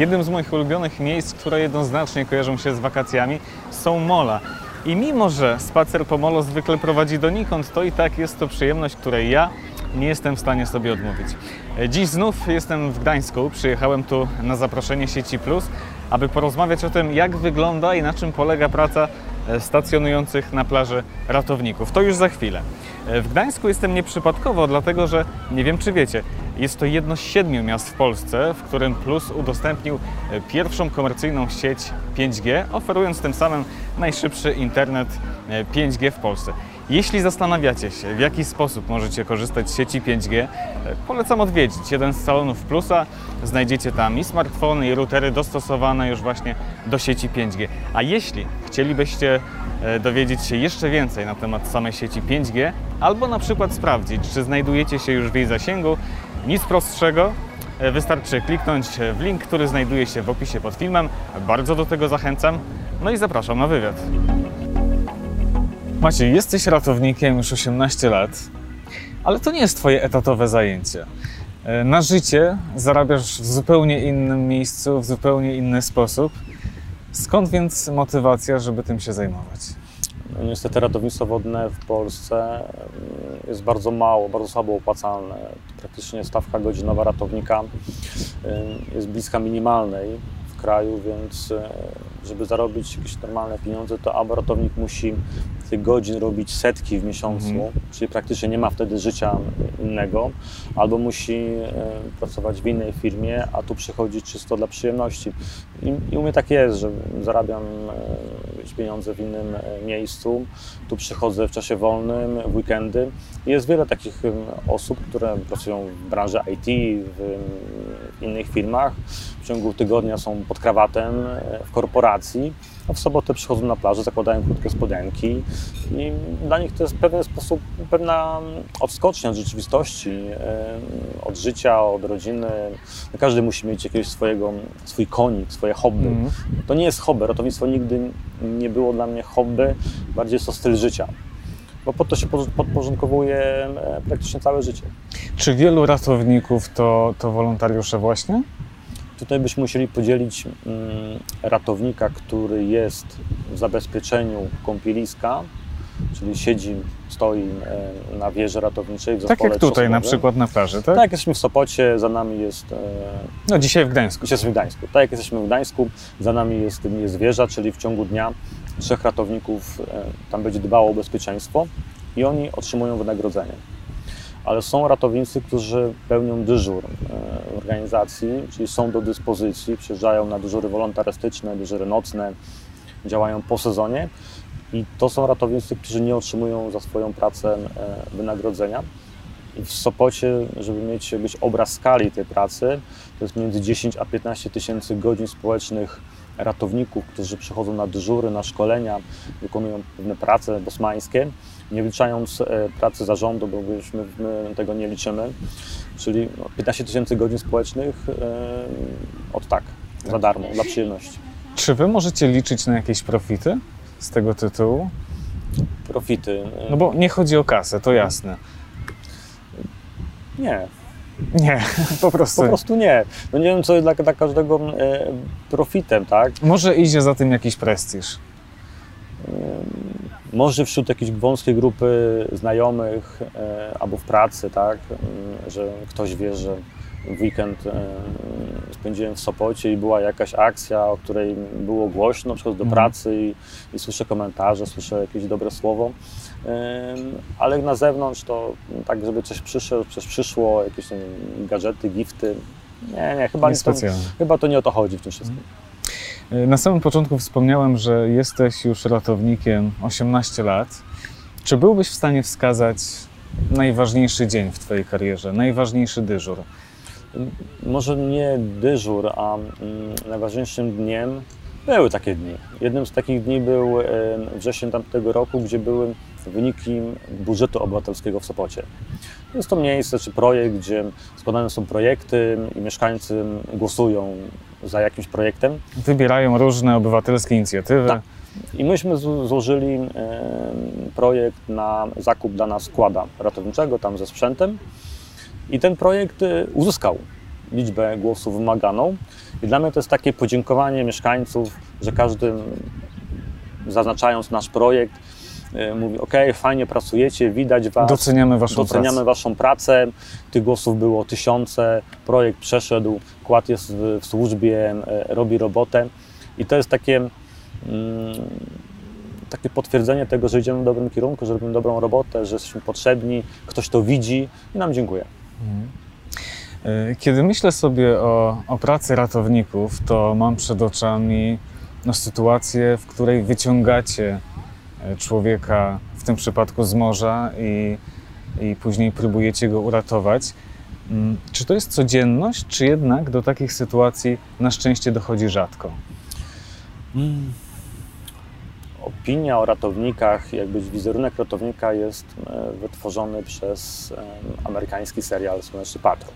jednym z moich ulubionych miejsc, które jednoznacznie kojarzą się z wakacjami, są mola. I mimo, że spacer po molo zwykle prowadzi donikąd, to i tak jest to przyjemność, której ja nie jestem w stanie sobie odmówić. Dziś znów jestem w Gdańsku. Przyjechałem tu na zaproszenie sieci Plus, aby porozmawiać o tym, jak wygląda i na czym polega praca e, stacjonujących na plaży ratowników. To już za chwilę. E, W Gdańsku jestem nieprzypadkowo, dlatego że nie wiem, czy wiecie, jest to jedno z siedmiu miast w Polsce, w którym Plus udostępnił e, pierwszą komercyjną sieć 5G, oferując tym samym najszybszy internet e, 5G w Polsce. Jeśli zastanawiacie się, w jaki sposób możecie korzystać z sieci 5G, e, polecam odwiedzić jeden z salonów Plusa. Znajdziecie tam i smartfony, i routery dostosowane już właśnie do sieci 5G. A jeśli chcielibyście e, dowiedzieć się jeszcze więcej na temat samej sieci 5G, albo na przykład sprawdzić, czy znajdujecie się już w jej zasięgu, nic prostszego, E, Wystarczy kliknąć w link, który znajduje się w opisie pod filmem. Bardzo do tego zachęcam. No i zapraszam na wywiad. Maciej, jesteś ratownikiem już 18 lat, ale to nie jest Twoje etatowe zajęcie. E, Na życie zarabiasz w zupełnie innym miejscu, w zupełnie inny sposób. Skąd więc motywacja, żeby tym się zajmować? Niestety ratownictwo wodne w Polsce mm, jest bardzo mało, bardzo słabo opłacalne. Praktycznie stawka godzinowa ratownika jest bliska minimalnej w kraju, więc y, żeby zarobić jakieś normalne pieniądze, to albo ratownik musi tych godzin robić setki w miesiącu, Mhm. czyli praktycznie nie ma wtedy życia innego, albo musi y, pracować w innej firmie, a tu przychodzi czysto dla przyjemności. I, i u mnie tak jest, że zarabiam e, pieniądze w innym e, miejscu, tu przychodzę w czasie wolnym, w weekendy. Jest wiele takich osób, które pracują w branży IT, w, innych firmach. W ciągu tygodnia są pod krawatem e, w korporacji, a w sobotę przychodzą na plażę, zakładają krótkie spodenki i dla nich to jest pewien sposób pewna odskocznia od rzeczywistości, od życia, od rodziny. Każdy musi mieć jakiegoś swojego, swój konik, swoje hobby. Mhm. To nie jest hobby, ratownictwo nigdy nie było dla mnie hobby, bardziej jest to styl życia. Bo pod to się podporządkowuje praktycznie całe życie. Czy wielu ratowników to, to wolontariusze właśnie? Tutaj byśmy musieli podzielić mm, ratownika, który jest w zabezpieczeniu kąpieliska, czyli siedzi, stoi e, na wieży ratowniczej w Tak jak tutaj na przykład na plaży, tak? Tak, jesteśmy w Sopocie, za nami jest e, No dzisiaj w Gdańsku. Dzisiaj jesteśmy w Gdańsku. Tak jak jesteśmy w Gdańsku, za nami jest, jest wieża, czyli w ciągu dnia trzech ratowników e, tam będzie dbało o bezpieczeństwo i oni otrzymują wynagrodzenie. Ale są ratownicy, którzy pełnią dyżur e, organizacji, czyli są do dyspozycji, przyjeżdżają na dyżury wolontarystyczne, dyżury nocne, działają po sezonie i to są ratownicy, którzy nie otrzymują za swoją pracę e, wynagrodzenia. I w Sopocie, żeby mieć jakiś obraz skali tej pracy, to jest między 10 a 15 tysięcy godzin społecznych ratowników, którzy przychodzą na dyżury, na szkolenia, wykonują pewne prace bosmańskie, nie wliczając e, pracy zarządu, bo już my, my tego nie liczymy, czyli no, 15 tysięcy godzin społecznych e, od tak, za darmo, dla przyjemności. Czy wy możecie liczyć na jakieś profity z tego tytułu? Profity. e, No bo nie chodzi o kasę, to jasne. Nie, Nie, po prostu. po prostu nie. No nie wiem, co jest dla, dla każdego e, profitem, tak? Może idzie za tym jakiś prestiż. Może wśród jakiejś wąskiej grupy znajomych e, albo w pracy, tak, mm, że ktoś wie, że w weekend e, spędziłem w Sopocie i była jakaś akcja, o której było głośno, przychodzę do Mhm. pracy i, i słyszę komentarze, słyszę jakieś dobre słowo, E, ale na zewnątrz to tak, żeby coś przyszło, coś przyszło jakieś wiem, gadżety, gifty, nie, nie, chyba, nie to, chyba to nie o to chodzi w tym wszystkim. Na samym początku wspomniałem, że jesteś już ratownikiem 18 lat. Czy byłbyś w stanie wskazać najważniejszy dzień w Twojej karierze, najważniejszy dyżur? może nie dyżur, a mm, najważniejszym dniem były takie dni. Jednym z takich dni był e, wrzesień tamtego roku, gdzie były wyniki budżetu obywatelskiego w Sopocie. Jest to miejsce czy projekt, gdzie składane są projekty i mieszkańcy głosują za jakimś projektem. Wybierają różne obywatelskie inicjatywy. Tak. I myśmy złożyli projekt na zakup dla nas składa ratowniczego, tam ze sprzętem. I ten projekt e, uzyskał liczbę głosów wymaganą. I dla mnie to jest takie podziękowanie mieszkańców, że każdy zaznaczając nasz projekt, y, mówi: OK, fajnie pracujecie, widać Was. Doceniamy Waszą Doceniamy pracę. Waszą pracę. Tych głosów było tysiące, projekt przeszedł, kład jest w, w służbie, e, robi robotę. I to jest takie, mm, takie potwierdzenie tego, że idziemy w dobrym kierunku, że robimy dobrą robotę, że jesteśmy potrzebni, ktoś to widzi i nam dziękuję. Y, Kiedy myślę sobie o, o pracy ratowników, to mam przed oczami no, sytuację, w której wyciągacie e, człowieka, w tym przypadku z morza, i, i później próbujecie go uratować. Mm, Czy to jest codzienność, czy jednak do takich sytuacji na szczęście dochodzi rzadko? Opinia o ratownikach, jakby wizerunek ratownika jest e, wytworzony przez e, amerykański serial Słoneczny Patrol,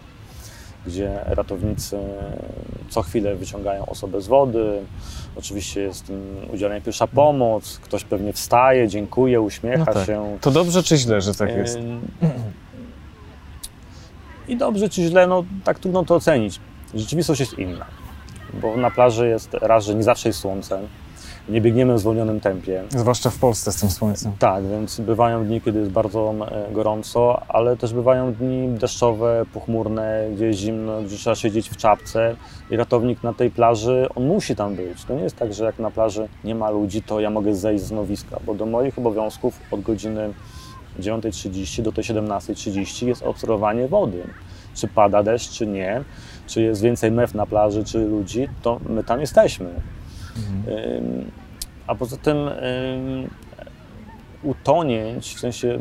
gdzie ratownicy co chwilę wyciągają osobę z wody. Oczywiście jest udzielana pierwsza pomoc, ktoś pewnie wstaje, dziękuję, uśmiecha No tak. się. To dobrze czy źle, że tak jest? I dobrze czy źle, no tak trudno to ocenić. Rzeczywistość jest inna, bo na plaży jest raz, że nie zawsze jest słońce, nie biegniemy w zwolnionym tempie. Zwłaszcza w Polsce z tym słońcem. Tak, więc bywają dni, kiedy jest bardzo e, gorąco, ale też bywają dni deszczowe, pochmurne, gdzie jest zimno, gdzie trzeba siedzieć w czapce i ratownik na tej plaży, on musi tam być. To nie jest tak, że jak na plaży nie ma ludzi, to ja mogę zejść z nowiska, bo do moich obowiązków od godziny 9.30 do tej 17.30 jest obserwowanie wody. Czy pada deszcz, czy nie, czy jest więcej mew na plaży, czy ludzi, to my tam jesteśmy. Ym, A poza tym ym, utonięć, w sensie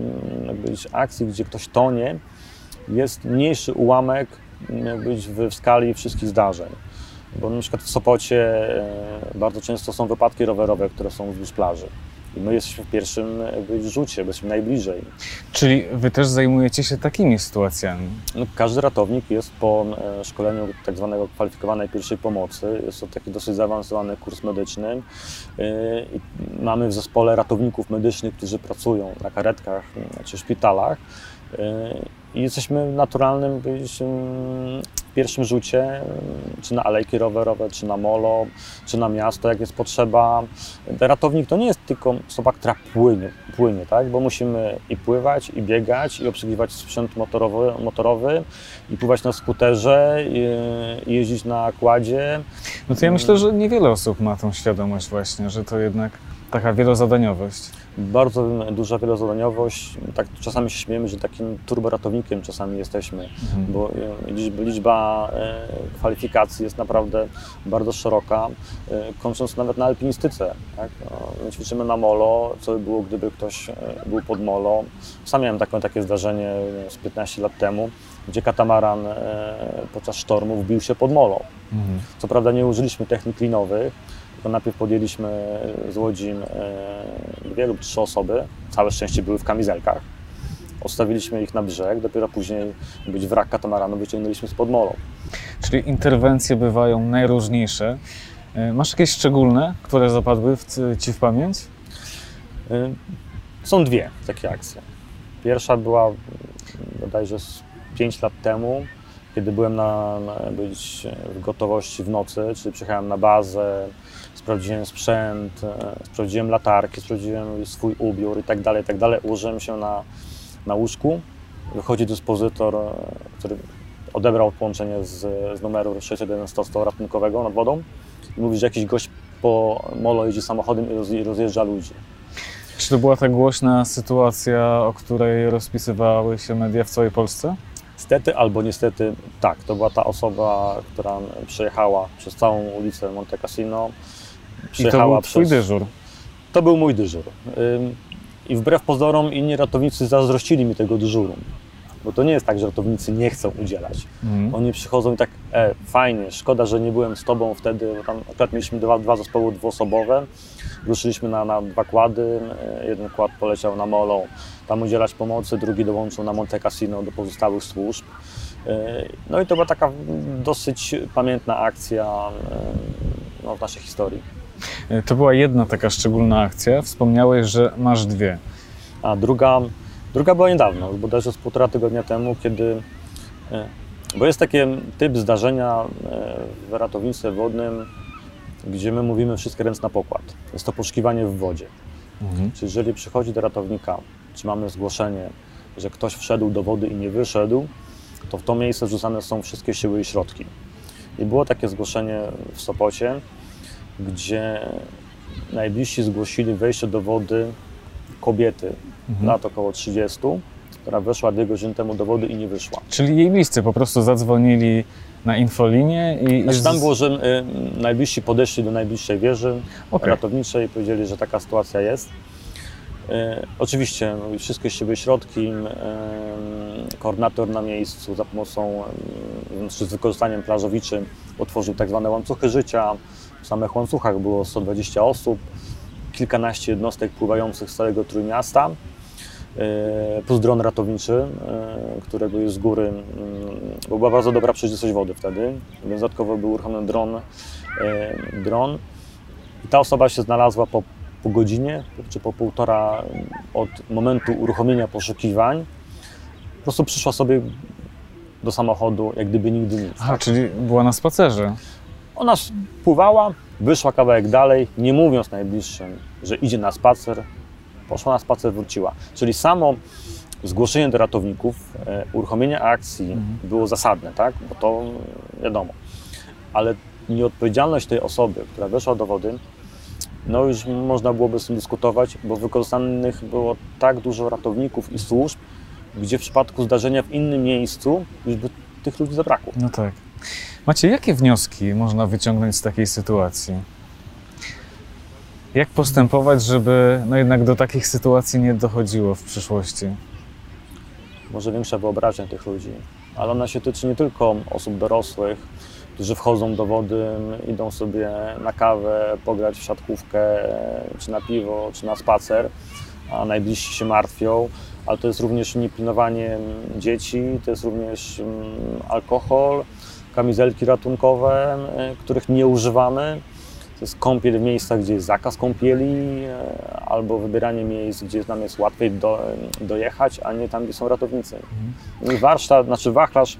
jakby akcji, gdzie ktoś tonie, jest mniejszy ułamek jakby w, skali wszystkich zdarzeń. Bo na przykład w Sopocie bardzo często są wypadki rowerowe, które są wzdłuż plaży. I my jesteśmy w pierwszym rzucie, jesteśmy najbliżej. Czyli wy też zajmujecie się takimi sytuacjami. No, każdy ratownik jest po e, szkoleniu tak zwanego kwalifikowanej pierwszej pomocy. Jest to taki dosyć zaawansowany kurs medyczny. E, Mamy w zespole ratowników medycznych, którzy pracują na karetkach czy szpitalach. E, I jesteśmy naturalnym pierwszym rzucie, czy na alejki rowerowe, czy na molo, czy na miasto, jak jest potrzeba. Ratownik to nie jest tylko osoba, która płynie, płynie tak? bo musimy i pływać, i biegać, i obsługiwać sprzęt motorowy, motorowy i pływać na skuterze, i, i jeździć na kładzie. No to ja myślę, że niewiele osób ma tą świadomość właśnie, że to jednak taka wielozadaniowość. Bardzo duża wielozadaniowość. Tak czasami się śmiejemy, że takim turboratownikiem czasami jesteśmy, bo e, liczba, e, kwalifikacji jest naprawdę bardzo szeroka, e, kończąc nawet na alpinistyce. Tak? No, My ćwiczymy na molo, co by było, gdyby ktoś był pod molo. Sam miałem takie, takie zdarzenie z 15 lat temu, gdzie katamaran podczas sztormu wbił się pod molo. Mhm. Co prawda nie użyliśmy technik linowych, tylko najpierw podjęliśmy z Łodzi e, dwie lub trzy osoby, całe szczęście były w kamizelkach. Odstawiliśmy ich na brzeg, dopiero później być wrak katamaranu wyciągnęliśmy spod molo. Czyli interwencje bywają najróżniejsze. E, Masz jakieś szczególne, które zapadły w, Ci w pamięć? Y, Są dwie takie akcje. Pierwsza była mm, bodajże z 5 lat temu, kiedy byłem na, na być w gotowości w nocy, czyli przyjechałem na bazę, sprawdziłem sprzęt, e, sprawdziłem latarki, sprawdziłem swój ubiór i tak dalej, i tak dalej. Ułożyłem się na, na łóżku. Wychodzi dyspozytor, e, który odebrał połączenie z, z numeru 611 ratunkowego nad wodą i mówi, że jakiś gość po molo jeździ samochodem i roz- i rozjeżdża ludzi. Czy to była ta głośna sytuacja, o której rozpisywały się media w całej Polsce? Stety albo niestety tak, to była ta osoba, która przejechała przez całą ulicę Monte Cassino. I to Przyjechała był Twój przez... dyżur. To był mój dyżur. I wbrew pozorom inni ratownicy zazdrościli mi tego dyżuru. Bo to nie jest tak, że ratownicy nie chcą udzielać. Mhm. Oni przychodzą i tak, e, fajnie, szkoda, że nie byłem z tobą wtedy, bo tam akurat mieliśmy dwa, dwa zespoły dwuosobowe. Ruszyliśmy na, na dwa kłady, e, jeden kład poleciał na Molo, tam udzielać pomocy, drugi dołączył na Monte Cassino do pozostałych służb. E, No i to była taka dosyć pamiętna akcja e, no, w naszej historii. E, To była jedna taka szczególna akcja. Wspomniałeś, że masz dwie. A druga, druga była niedawno, bodajże z półtora tygodnia temu, kiedy e, Bo jest taki typ zdarzenia e, w ratownictwie wodnym, gdzie my mówimy wszystkie ręce na pokład. Jest to poszukiwanie w wodzie. Mhm. Czy jeżeli przychodzi do ratownika, czy mamy zgłoszenie, że ktoś wszedł do wody i nie wyszedł, to w to miejsce rzucane są wszystkie siły i środki. I było takie zgłoszenie w Sopocie, gdzie najbliżsi zgłosili wejście do wody kobiety, Mhm. lat około 30, która weszła dwie godziny temu do wody i nie wyszła. Czyli jej bliscy po prostu zadzwonili na infolinię i... Znaczy tam było, że y, najbliżsi podeszli do najbliższej wieży Okej. ratowniczej i powiedzieli, że taka sytuacja jest. Y, oczywiście no, wszystkie siły środki, y, koordynator na miejscu za pomocą, y, czy z wykorzystaniem plażowiczy otworzył tak zwane łańcuchy życia. W samych łańcuchach było 120 osób, kilkanaście jednostek pływających z całego Trójmiasta, y, plus dron ratowniczy, y, którego jest z góry, y, bo była bardzo dobra przejrzystość wody wtedy, więc dodatkowo był uruchomiony dron, y, dron i ta osoba się znalazła po, po godzinie, czy po półtora od momentu uruchomienia poszukiwań, po prostu przyszła sobie do samochodu, jak gdyby nigdy nic. Aha, czyli była na spacerze. Ona pływała, wyszła kawałek dalej, nie mówiąc najbliższym, że idzie na spacer, poszła na spacer, wróciła. Czyli samo zgłoszenie do ratowników, e, uruchomienie akcji Mhm. było zasadne, tak? Bo to wiadomo. Ale nieodpowiedzialność tej osoby, która weszła do wody, no już można byłoby z tym dyskutować, bo wykorzystanych było tak dużo ratowników i służb, gdzie w przypadku zdarzenia w innym miejscu już by tych ludzi zabrakło. No tak. Macie, jakie wnioski można wyciągnąć z takiej sytuacji? Jak postępować, żeby no jednak do takich sytuacji nie dochodziło w przyszłości? może większa wyobraźnia tych ludzi, ale ona się tyczy nie tylko osób dorosłych, którzy wchodzą do wody, idą sobie na kawę, pograć w siatkówkę, czy na piwo, czy na spacer, a najbliżsi się martwią, ale to jest również niepilnowanie dzieci, to jest również mm, alkohol, kamizelki ratunkowe, y, których nie używamy. To jest kąpiel w miejscach, gdzie jest zakaz kąpieli, e, albo wybieranie miejsc, gdzie nam jest łatwiej do, dojechać, a nie tam, gdzie są ratownicy. I warsztat, znaczy wachlarz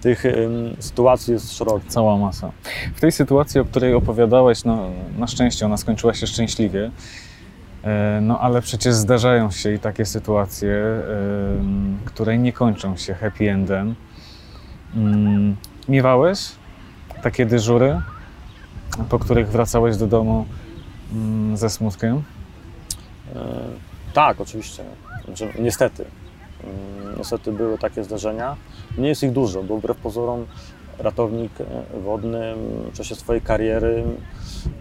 tych ym, sytuacji jest szeroki. Cała masa. W tej sytuacji, o której opowiadałeś, no na szczęście ona skończyła się szczęśliwie, E, no ale przecież zdarzają się i takie sytuacje, które nie kończą się happy endem. Mm, Miewałeś takie dyżury, po których wracałeś do domu mm, ze smutkiem? E, Tak, oczywiście. Znaczy, niestety. Ym, Niestety były takie zdarzenia. Nie jest ich dużo, bo wbrew pozorom ratownik e, wodny w czasie swojej kariery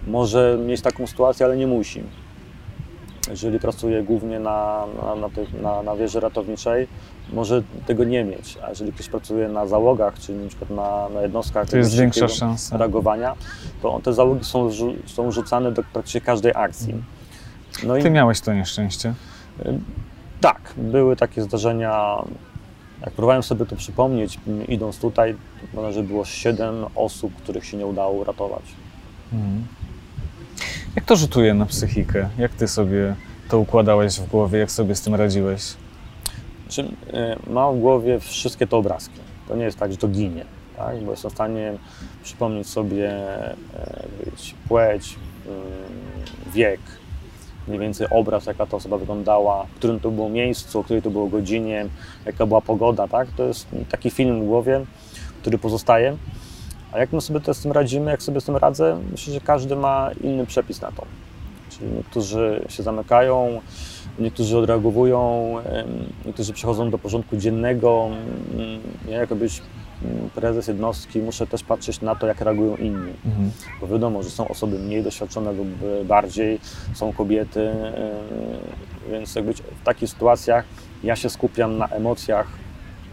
może mieć taką sytuację, ale nie musi. Jeżeli pracuje głównie na, na, na, tych, na, na wieży ratowniczej, może tego nie mieć. A jeżeli ktoś pracuje na załogach, czyli na przykład na, na jednostkach To jest większa szansa. reagowania, to te załogi są, są rzucane do praktycznie każdej akcji. No i Ty miałeś to nieszczęście. tak, były takie zdarzenia. Jak próbowałem sobie to przypomnieć, idąc tutaj, to że było 7 osób, których się nie udało uratować. Mhm. Jak to rzutuje na psychikę? Jak ty sobie to układałeś w głowie? Jak sobie z tym radziłeś? Znaczy, y, mam w głowie wszystkie te obrazki. To nie jest tak, że to ginie, tak? bo jestem w stanie przypomnieć sobie e, wiecie, płeć, y, wiek, mniej więcej obraz, jaka ta osoba wyglądała, w którym to było miejscu, o której to było godzinie, jaka była pogoda. Tak? To jest taki film w głowie, który pozostaje. A jak my sobie to z tym radzimy, jak sobie z tym radzę, myślę, że każdy ma inny przepis na to. Czyli niektórzy się zamykają, niektórzy odreagowują, niektórzy przechodzą do porządku dziennego. Ja jako być mm, prezes jednostki muszę też patrzeć na to, jak reagują inni. Mhm. Bo wiadomo, że są osoby mniej doświadczone lub bardziej, są kobiety, więc jakby w takich sytuacjach ja się skupiam na emocjach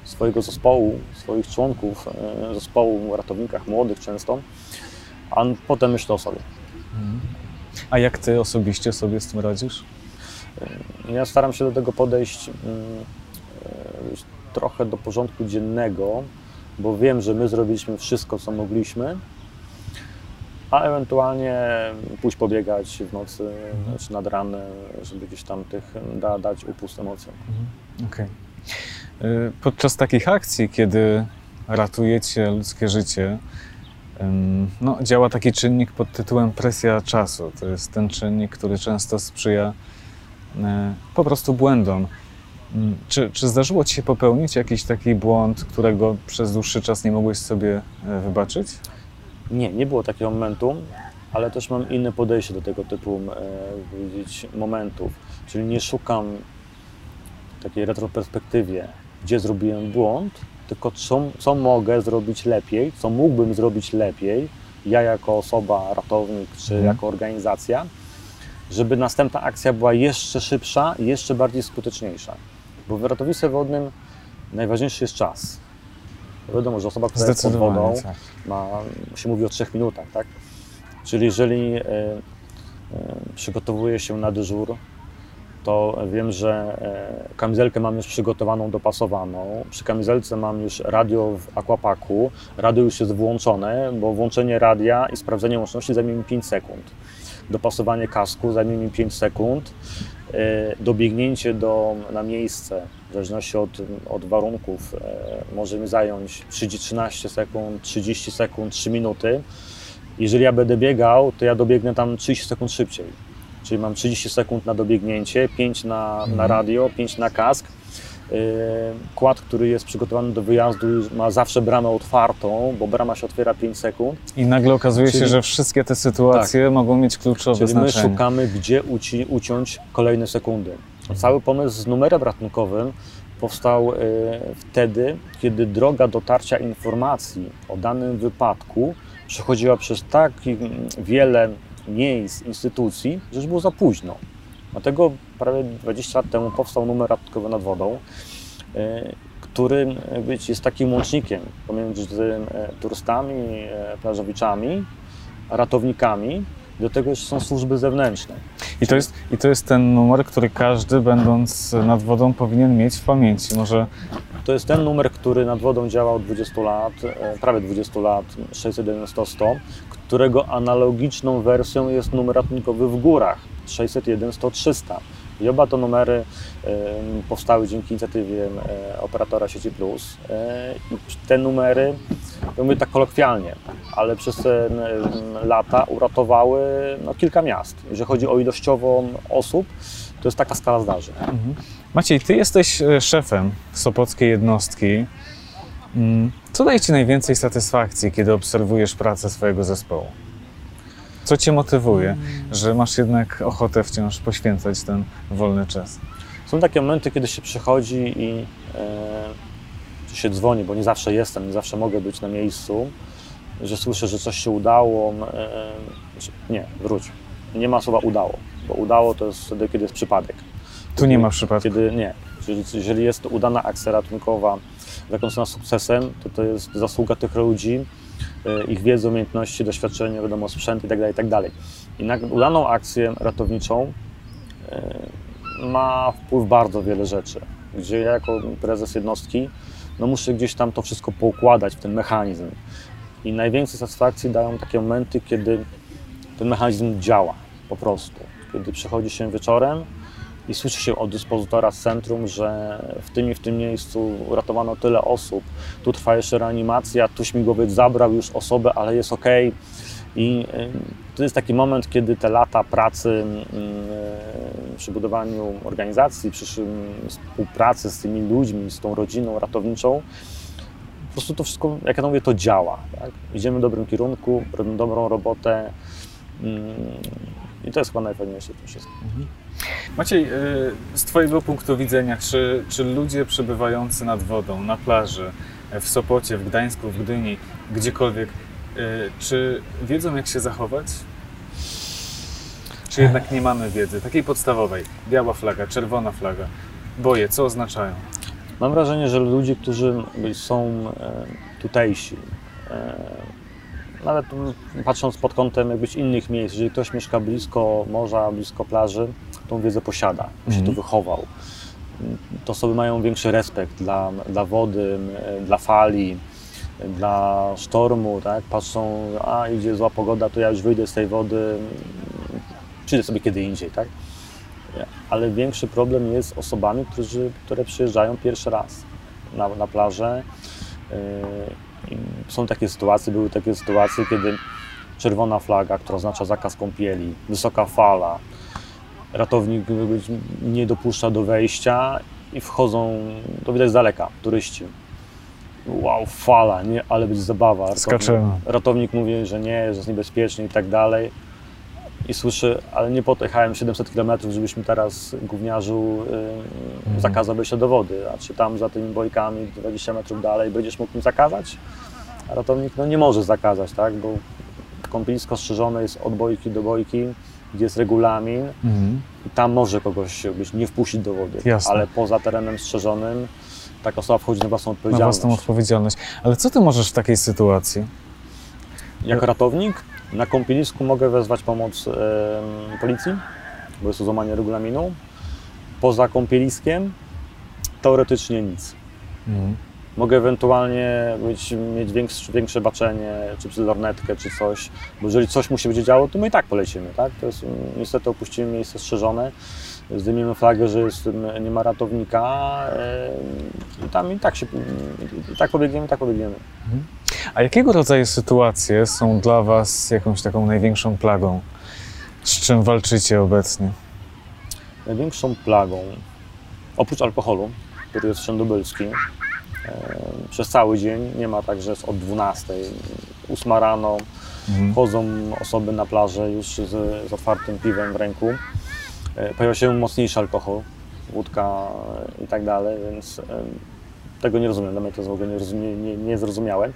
swojego zespołu, swoich członków zespołu, ratownikach młodych często, a potem myślę o sobie. Mhm. A jak ty osobiście sobie z tym radzisz? Ja staram się do tego podejść mm, e, trochę do porządku dziennego, bo wiem, że my zrobiliśmy wszystko, co mogliśmy, a ewentualnie pójść pobiegać w nocy czy nad ranem, żeby gdzieś tam tych da, dać upust emocjom. Okej. Y, Podczas takich akcji, kiedy ratujecie ludzkie życie, no, działa taki czynnik pod tytułem presja czasu. To jest ten czynnik, który często sprzyja e, po prostu błędom. Mm, Czy, czy zdarzyło Ci się popełnić jakiś taki błąd, którego przez dłuższy czas nie mogłeś sobie e, wybaczyć? Nie, nie było takiego momentu, ale też mam inne podejście do tego typu e, powiedzieć, momentów. Czyli nie szukam takiej retroperspektywie, gdzie zrobiłem błąd, tylko co, co mogę zrobić lepiej, co mógłbym zrobić lepiej, ja jako osoba, ratownik czy Mhm. jako organizacja, żeby następna akcja była jeszcze szybsza i jeszcze bardziej skuteczniejsza. Bo w ratownictwie wodnym najważniejszy jest czas. Wiadomo, że osoba, która jest pod wodą, tak. ma, się mówi o trzech minutach, tak? Czyli jeżeli e, e, przygotowuję się na dyżur, to wiem, że e, kamizelkę mam już przygotowaną, dopasowaną. Przy kamizelce mam już radio w aquapaku. Radio już jest włączone, bo włączenie radia i sprawdzenie łączności zajmie mi 5 sekund. Dopasowanie kasku zajmie mi 5 sekund. E, Dobiegnięcie do, na miejsce, w zależności od, od warunków, e, może mi zająć 30, 13 sekund, 30 sekund, 3 minuty. Jeżeli ja będę biegał, to ja dobiegnę tam 30 sekund szybciej. Czyli mam 30 sekund na dobiegnięcie, 5 na, na Mhm. radio, 5 na kask. Yy, Kład, który jest przygotowany do wyjazdu, ma zawsze bramę otwartą, bo brama się otwiera 5 sekund. I nagle okazuje się, Czyli- Tak. że wszystkie te sytuacje mogą mieć kluczowe Czyli my znaczenie. szukamy, gdzie uci, uciąć kolejne sekundy. Cały pomysł z numerem ratunkowym powstał e, wtedy, kiedy droga dotarcia informacji o danym wypadku przechodziła przez tak mm, wiele miejsc, instytucji, że już było za późno. Dlatego prawie 20 lat temu powstał numer ratunkowy nad wodą, e, który jakby jest takim łącznikiem pomiędzy e, turystami, e, plażowiczami, ratownikami. Do tego jeszcze są służby zewnętrzne. I to, jest, I to jest ten numer, który każdy, będąc nad wodą, powinien mieć w pamięci. Może To jest ten numer, który nad wodą działa od 20 lat, e, prawie 20 lat, 601 100 100, którego analogiczną wersją jest numer ratunkowy w górach 601 100 300. I oba te numery powstały dzięki inicjatywie operatora sieci Plus. E, I te numery, to mówię tak kolokwialnie, ale przez te lata uratowały no, kilka miast. Jeżeli chodzi o ilościową osób, to jest taka skala zdarzeń. Maciej, ty jesteś e, szefem Sopockiej jednostki. Mm, Co daje ci najwięcej satysfakcji, kiedy obserwujesz pracę swojego zespołu? Co cię motywuje, że masz jednak ochotę wciąż poświęcać ten wolny czas? Są takie momenty, kiedy się przychodzi i e, się dzwoni, bo nie zawsze jestem, nie zawsze mogę być na miejscu, że słyszę, że coś się udało. E, znaczy, nie, wróć. Nie ma słowa udało, bo udało to jest wtedy, kiedy jest przypadek. Tu nie ma przypadku. Kiedy nie. Czyli jeżeli jest to udana akcja ratunkowa zakończona sukcesem, to to jest zasługa tych ludzi, ich wiedzy, umiejętności, doświadczenia, wiadomo, sprzęt itd. itd. I na udaną akcję ratowniczą e, ma wpływ bardzo wiele rzeczy, gdzie ja jako prezes jednostki no muszę gdzieś tam to wszystko poukładać w ten mechanizm. I najwięcej satysfakcji dają takie momenty, kiedy ten mechanizm działa po prostu. Kiedy przychodzi się wieczorem i słyszy się od dyspozytora z centrum, że w tym i w tym miejscu uratowano tyle osób, tu trwa jeszcze reanimacja, tu śmigłowiec zabrał już osobę, ale jest ok. I y, to jest taki moment, kiedy te lata pracy y, przy budowaniu organizacji, przy współpracy z tymi ludźmi, z tą rodziną ratowniczą, po prostu to wszystko, jak ja to mówię, to działa. Tak? Idziemy w dobrym kierunku, robimy dobrą robotę mm, i to jest chyba najfajniejsze w tym wszystkim. Maciej, y, z Twojego punktu widzenia, czy, czy ludzie przebywający nad wodą, na plaży, w Sopocie, w Gdańsku, w Gdyni, gdziekolwiek, y, czy wiedzą, jak się zachować? Czy jednak nie mamy wiedzy takiej podstawowej? Biała flaga, czerwona flaga. Boje, co oznaczają? Mam wrażenie, że ludzie, którzy są e, tutejsi, e, nawet mm, patrząc pod kątem jakbyś innych miejsc, jeżeli ktoś mieszka blisko morza, blisko plaży, tą wiedzę posiada, się Mhm. tu wychował. To osoby mają większy respekt dla, dla wody, dla fali, dla sztormu, tak? Patrzą, a idzie zła pogoda, to ja już wyjdę z tej wody, mm, przyjdę sobie kiedy indziej, tak? ale większy problem jest z osobami, którzy, które przyjeżdżają pierwszy raz na, na plażę. Są takie sytuacje, były takie sytuacje, kiedy czerwona flaga, która oznacza zakaz kąpieli, wysoka fala, ratownik nie dopuszcza do wejścia i wchodzą, to widać z daleka, turyści. Wow, fala, nie, ale będzie zabawa. Ratownik, ratownik mówi, że nie, że jest niebezpiecznie i tak dalej. I słyszy, ale nie po to jechałem 700 km, żebyśmy teraz gówniarzu y, zakazał wejścia do wody, a czy tam za tymi bojkami 20 metrów dalej będziesz mógł mi zakazać? A ratownik no, nie może zakazać, tak, bo kąpielisko strzeżone jest od bojki do bojki, gdzie jest regulamin Mhm. i tam może kogoś być nie wpuścić do wody, Jasne. ale poza terenem strzeżonym taka osoba wchodzi na własną Na odpowiedzialność. własną odpowiedzialność. Ale co ty możesz w takiej sytuacji? Jako ratownik na kąpielisku mogę wezwać pomoc policji, bo jest to złamanie regulaminu. Poza kąpieliskiem teoretycznie nic. Mhm. Mogę ewentualnie być, mieć większe, większe baczenie, czy przez lornetkę, czy coś, bo jeżeli coś musi być działo, to my i tak polecimy, tak? To jest, mm, niestety opuścimy miejsce strzeżone, zdejmiemy flagę, że jest, mm, nie ma ratownika em, i tam i tak się, i tak pobiegniemy, i tak pobiegniemy. A jakiego rodzaju sytuacje są dla Was jakąś taką największą plagą? Z czym walczycie obecnie? Największą plagą, oprócz alkoholu, który jest wszędobylski, e, przez cały dzień, nie ma tak, że jest od 12, 8 rano, Mhm. chodzą osoby na plażę już z, z otwartym piwem w ręku. E, Pojawia się mocniejszy alkohol, wódka e, i tak dalej, więc e, tego nie rozumiem. Dla mnie to jest w ogóle nierozumie- nie- niezrozumiałe.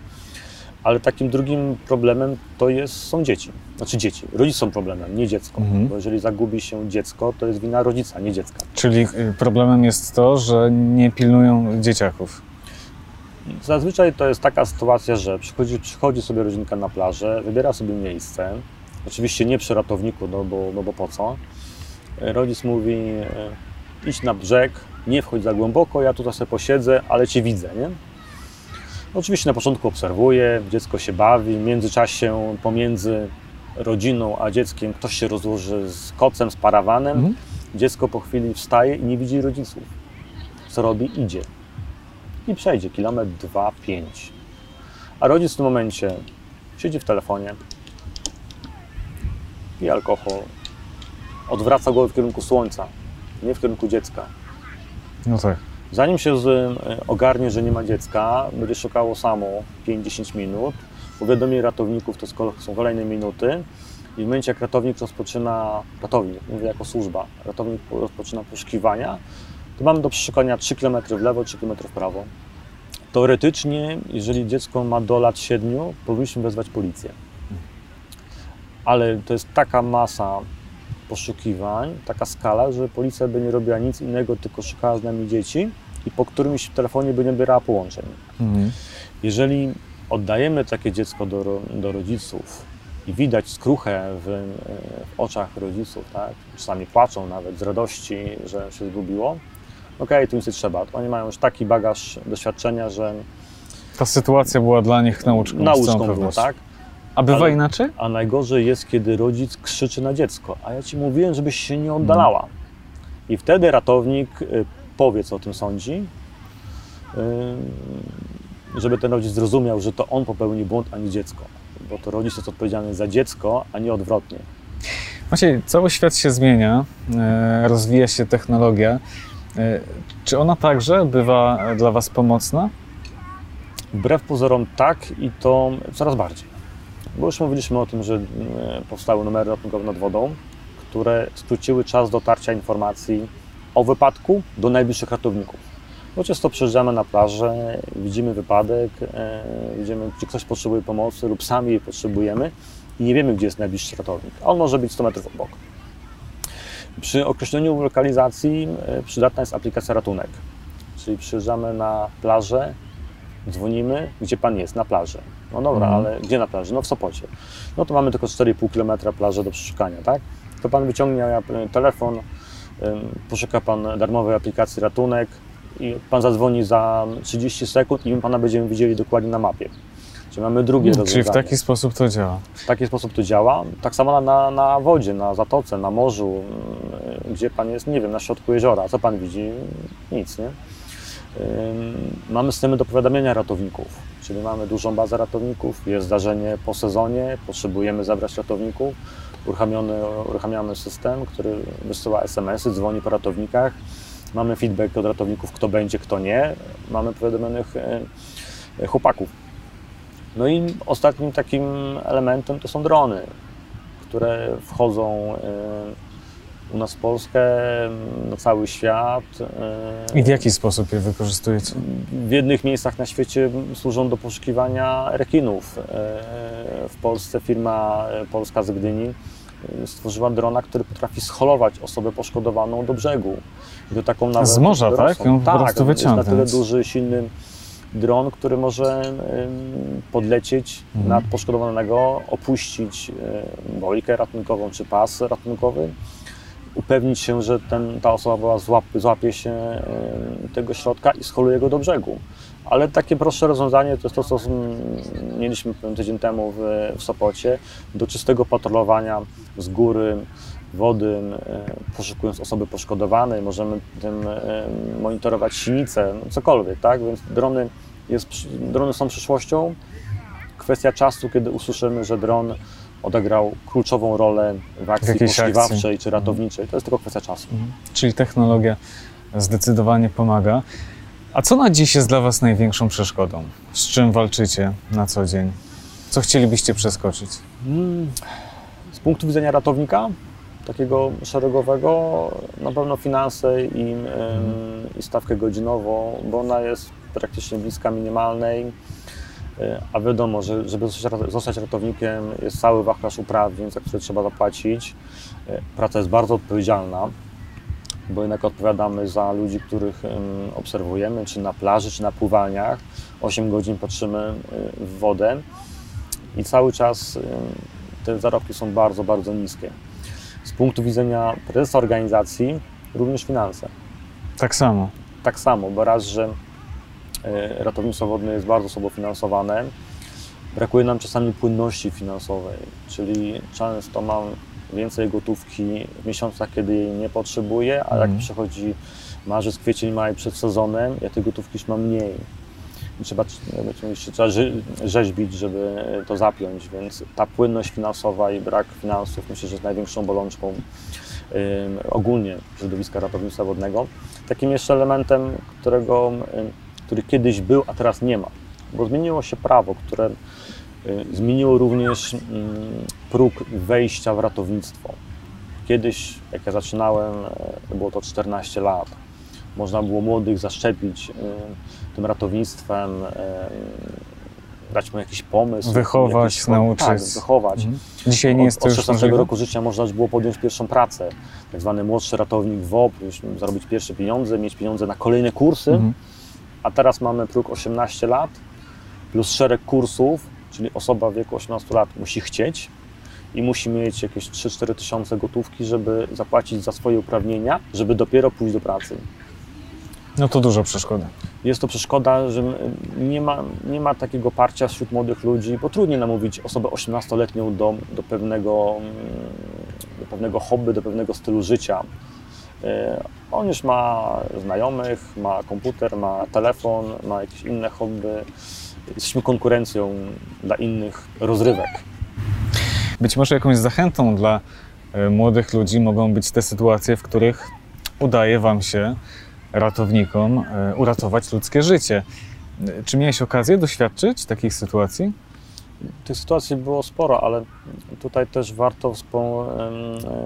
Ale takim drugim problemem to jest, są dzieci. Znaczy dzieci. Rodzice są problemem, nie dziecko. Mhm. Bo jeżeli zagubi się dziecko, to jest wina rodzica, nie dziecka. Czyli y, problemem jest to, że nie pilnują dzieciaków. Zazwyczaj to jest taka sytuacja, że przychodzi, przychodzi sobie rodzinka na plażę, wybiera sobie miejsce. Oczywiście nie przy ratowniku, no bo, no bo po co. Rodzic mówi, e, idź na brzeg, nie wchodź za głęboko, ja tutaj sobie posiedzę, ale cię widzę, nie? Oczywiście na początku obserwuję, dziecko się bawi, w międzyczasie pomiędzy rodziną a dzieckiem ktoś się rozłoży z kocem, z parawanem. Mhm. Dziecko po chwili wstaje i nie widzi rodziców. Co robi? Idzie. I przejdzie kilometr, dwa, pięć. A rodzic w tym momencie siedzi w telefonie, pije alkohol, odwraca głowę w kierunku słońca, nie w kierunku dziecka. No tak. Zanim się z, e, ogarnie, że nie ma dziecka, będzie szukało samo 5-10 minut. Powiadomienie ratowników to są kolejne minuty. I w momencie, jak ratownik rozpoczyna, ratownik, mówię jako służba, ratownik po- rozpoczyna poszukiwania, to mamy do przeszukania 3 km w lewo, 3 km w prawo. Teoretycznie, jeżeli dziecko ma do lat 7, powinniśmy wezwać policję. Ale to jest taka masa poszukiwań, taka skala, że policja by nie robiła nic innego, tylko szukała z nami dzieci i po którymś telefonie by nie odbierała połączeń. Mhm. Jeżeli oddajemy takie dziecko do, do rodziców i widać skruchę w, w oczach rodziców, tak? czasami płaczą nawet z radości, że się zgubiło, okej, tu nic nie trzeba. Oni mają już taki bagaż doświadczenia, że Ta sytuacja była dla nich nauczką. nauczką było, tak? A bywa Ale- inaczej? A najgorzej jest, kiedy rodzic krzyczy na dziecko, a ja ci mówiłem, żebyś się nie oddalała. I wtedy ratownik y, powie, co o tym sądzi, y, żeby ten rodzic zrozumiał, że to on popełnił błąd, a nie dziecko. Bo to rodzic jest odpowiedzialny za dziecko, a nie odwrotnie. Maciej, cały świat się zmienia, e, rozwija się technologia. Czy ona także bywa dla Was pomocna? Wbrew pozorom tak i to coraz bardziej. Bo już mówiliśmy o tym, że e, powstały numery ratunkowe nad wodą, które skróciły czas dotarcia informacji o wypadku do najbliższych ratowników. Bo często przyjeżdżamy na plażę, widzimy wypadek, e, widzimy, gdzie ktoś potrzebuje pomocy lub sami jej potrzebujemy i nie wiemy, gdzie jest najbliższy ratownik. On może być 100 metrów obok. Przy określeniu lokalizacji e, przydatna jest aplikacja Ratunek. Czyli przyjeżdżamy na plażę, dzwonimy, gdzie pan jest, na plaży. No dobra, Mhm. ale gdzie na plaży? No w Sopocie. No to mamy tylko 4,5 km plaży do przeszukania, tak? To pan wyciągnie e, telefon, ym, poszuka pan darmowej aplikacji Ratunek i pan zadzwoni za 30 sekund i my pana będziemy widzieli dokładnie na mapie. Czyli mamy drugie Czyli w rozwiązanie. taki sposób to działa. W taki sposób to działa. Tak samo na, na, na wodzie, na zatoce, na morzu, mm, gdzie pan jest, nie wiem, na środku jeziora. Co pan widzi? Nic, nie? Mamy systemy do powiadamiania ratowników, czyli mamy dużą bazę ratowników, jest zdarzenie po sezonie, potrzebujemy zabrać ratowników, uruchamiamy, uruchamiamy system, który wysyła SMS-y, dzwoni po ratownikach, mamy feedback od ratowników, kto będzie, kto nie, mamy powiadomionych e, chłopaków. No i ostatnim takim elementem to są drony, które wchodzą e, u nas Polskę, na cały świat. e, I w jaki sposób je wykorzystujecie? W jednych miejscach na świecie służą do poszukiwania rekinów. E, W Polsce firma polska z Gdyni e, stworzyła drona, który potrafi scholować osobę poszkodowaną do brzegu. I to taką nawet Z morza, dorosłą. tak? Ją po prostu jest na tyle duży, silny dron, który może podlecieć Mhm. nad poszkodowanego, opuścić bojkę ratunkową czy pas ratunkowy, upewnić się, że ten, ta osoba była złap, złapie się em, tego środka i scholuje go do brzegu. Ale takie prostsze rozwiązanie to jest to, co mieliśmy tydzień temu w, w Sopocie, do czystego patrolowania z góry, wody, e, poszukując osoby poszkodowanej, możemy tym e, monitorować silnice, no cokolwiek, tak? Więc drony, jest, drony są przyszłością. Kwestia czasu, kiedy usłyszymy, że dron odegrał kluczową rolę w akcji jakiejś poszukiwawczej akcji. czy ratowniczej. To jest tylko kwestia czasu. Czyli technologia zdecydowanie pomaga. A co na dziś jest dla Was największą przeszkodą? Z czym walczycie na co dzień? Co chcielibyście przeskoczyć? Mm, Z punktu widzenia ratownika, takiego szeregowego, na pewno finanse i, em, i stawkę godzinową, bo ona jest praktycznie bliska minimalnej. A wiadomo, że żeby zostać rat- zostać ratownikiem jest cały wachlarz uprawnień, za które trzeba zapłacić. E, Praca jest bardzo odpowiedzialna, bo jednak odpowiadamy za ludzi, których em, obserwujemy, czy na plaży, czy na pływalniach. 8 godzin patrzymy e, w wodę i cały czas te zarobki są bardzo, bardzo niskie. Z punktu widzenia prezesa organizacji również finanse. Tak samo. Tak samo, bo raz, że ratownictwo wodne jest bardzo słabo finansowane, brakuje nam czasami płynności finansowej, czyli często mam więcej gotówki w miesiącach, kiedy jej nie potrzebuję, a jak Mhm. przychodzi marzec, kwiecień, maj przed sezonem, ja tej gotówki już mam mniej. I trzeba, trzeba rze- rzeźbić, żeby to zapiąć, więc ta płynność finansowa i brak finansów myślę, że jest największą bolączką ogólnie środowiska ratownictwa wodnego. Takim jeszcze elementem, którego, który kiedyś był, a teraz nie ma, bo zmieniło się prawo, które y, zmieniło również ym, próg wejścia w ratownictwo. Kiedyś, jak ja zaczynałem, e, było to 14 lat. Można było młodych zaszczepić y, tym ratownictwem, y, dać mu jakiś pomysł. Wychować, jakiś, nauczyć. Tak, wychować. Mhm. Dzisiaj nie jest od, to od już 16 możliwe? roku życia można już było podjąć pierwszą pracę. Tak zwany młodszy ratownik WOP, już zarobić pierwsze pieniądze, mieć pieniądze na kolejne kursy. Mhm. A teraz mamy próg 18 lat plus szereg kursów, czyli osoba w wieku 18 lat musi chcieć i musi mieć jakieś 3-4 tysiące gotówki, żeby zapłacić za swoje uprawnienia, żeby dopiero pójść do pracy. No to dużo przeszkody. Jest to przeszkoda, że nie ma, nie ma takiego parcia wśród młodych ludzi, bo trudniej namówić osobę 18-letnią do, do, pewnego, mm, do pewnego hobby, do pewnego stylu życia. E, On już ma znajomych, ma komputer, ma telefon, ma jakieś inne hobby. Jesteśmy konkurencją dla innych rozrywek. Być może jakąś zachętą dla e, młodych ludzi mogą być te sytuacje, w których udaje Wam się, ratownikom, e, uratować ludzkie życie. Czy miałeś okazję doświadczyć takich sytuacji? Tych sytuacji było sporo, ale tutaj też warto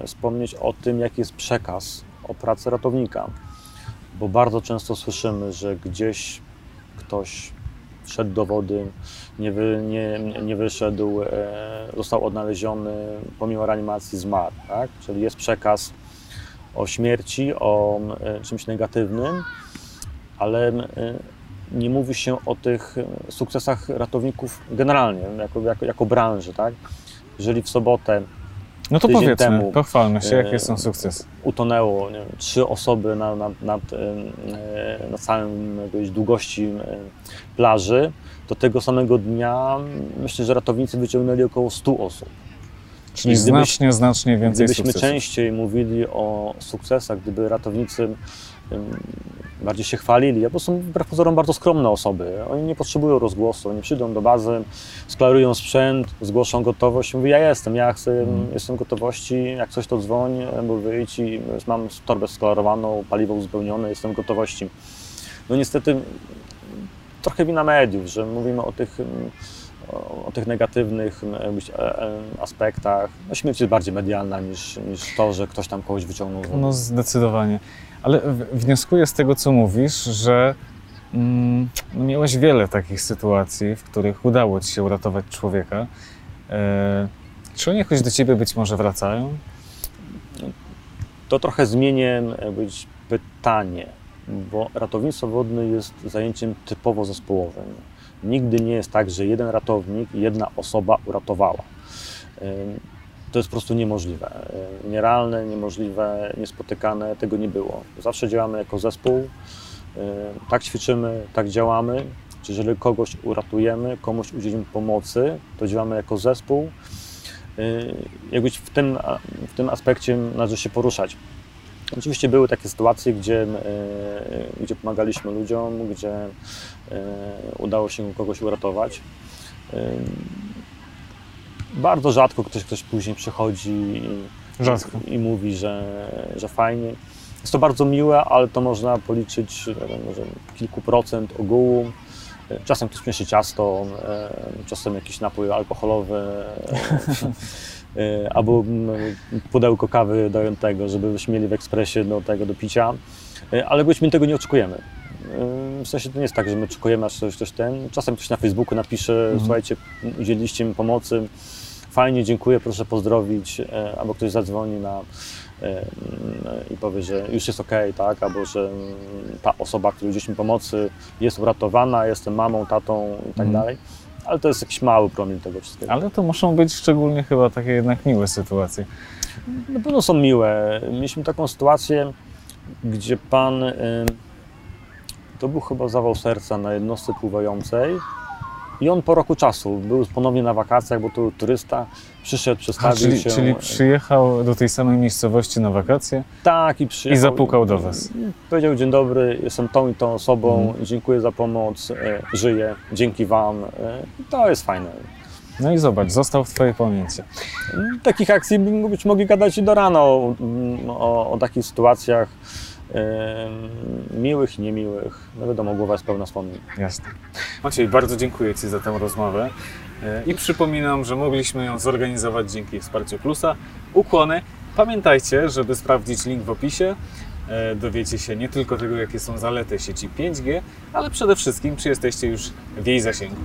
wspomnieć o tym, jaki jest przekaz o pracy ratownika. Bo bardzo często słyszymy, że gdzieś ktoś wszedł do wody, nie, wy, nie, nie wyszedł, e, został odnaleziony, pomimo reanimacji zmarł. Tak? Czyli jest przekaz o śmierci, o e, czymś negatywnym, ale e, nie mówi się o tych sukcesach ratowników generalnie, jako, jako, jako branży. Tak? Jeżeli w sobotę No to powiedzmy, temu, pochwalmy się, jakie e, są sukcesy. utonęło nie wiem, trzy osoby na, na, em, e, na całym jakiejś długości plaży, to tego samego dnia myślę, że ratownicy wyciągnęli około 100 osób. Czyli gdybyś- znacznie, znacznie więcej Gdybyśmy sukcesów. częściej mówili o sukcesach, gdyby ratownicy bardziej się chwalili, to są wbrew pozorom bardzo skromne osoby. Oni nie potrzebują rozgłosu, oni przyjdą do bazy, sklarują sprzęt, zgłoszą gotowość, mówią, ja jestem, ja chcę, Mhm. jestem gotowości, jak coś to dzwoń, bo wyjdź i mam torbę sklarowaną, paliwo uzupełnione, jestem gotowości. No niestety trochę wina mediów, że mówimy o tych, mm, o, o tych negatywnych e, e, aspektach. No, śmierć jest bardziej medialna niż, niż to, że ktoś tam kogoś wyciągnął z. No zdecydowanie. Ale wnioskuję z tego, co mówisz, że mm, no miałeś wiele takich sytuacji, w których udało ci się uratować człowieka. E, czy oni jakoś do ciebie być może wracają? To trochę zmienię jakbyś, pytanie, bo ratownictwo wodne jest zajęciem typowo zespołowym. Nigdy nie jest tak, że jeden ratownik jedna osoba uratowała. To jest po prostu niemożliwe. Nierealne, niemożliwe, niespotykane, tego nie było. Zawsze działamy jako zespół, tak ćwiczymy, tak działamy. Czy Jeżeli kogoś uratujemy, komuś udzielimy pomocy, to działamy jako zespół. Jakbyś w tym, w tym aspekcie należy się poruszać. Oczywiście były takie sytuacje, gdzie, yy, gdzie pomagaliśmy ludziom, gdzie udało się kogoś uratować. Yy, Bardzo rzadko ktoś, ktoś później przychodzi i, Rzadko. i mówi, że, że fajnie. Jest to bardzo miłe, ale to można policzyć może kilku procent ogółu. Czasem ktoś przyniesie ciasto, e, czasem jakiś napój alkoholowy, e, albo pudełko kawy do tego, żeby mieli w ekspresie do tego do picia, E, ale byśmy tego nie oczekujemy. E, W sensie to nie jest tak, że my oczekujemy, aż ktoś, ktoś ten. Czasem ktoś na Facebooku napisze, Mhm. słuchajcie, udzieliliście mi pomocy, fajnie, dziękuję, proszę pozdrowić, e, albo ktoś zadzwoni na, mm, i powie, że już jest ok, tak, albo że ta osoba, która udzieliła mi pomocy jest uratowana, jestem mamą, tatą i tak Mhm. dalej. Ale to jest jakiś mały promil tego wszystkiego. Ale to muszą być szczególnie chyba takie jednak miłe sytuacje. Na pewno są miłe. Mieliśmy taką sytuację, gdzie pan, to był chyba zawał serca na jednostce pływającej i on po roku czasu był ponownie na wakacjach, bo to był turysta, przyszedł, A, przedstawił czyli, się. czyli przyjechał do tej samej miejscowości na wakacje Tak, i przyjechał. i zapukał do was. Powiedział, dzień dobry, jestem tą i tą osobą, Mhm. dziękuję za pomoc, e, żyję, dzięki wam. E, to jest fajne. No i zobacz, został w twojej pamięci. Takich akcji byśmy mogli gadać i do rana o, o, o takich sytuacjach miłych i niemiłych. No wiadomo, głowa jest pełna wspomnień. Jasne. Maciej, bardzo dziękuję Ci za tę rozmowę E, i przypominam, że mogliśmy ją zorganizować dzięki wsparciu Plusa. Ukłony. Pamiętajcie, żeby sprawdzić link w opisie. E, Dowiecie się nie tylko tego, jakie są zalety sieci 5G, ale przede wszystkim, czy jesteście już w jej zasięgu.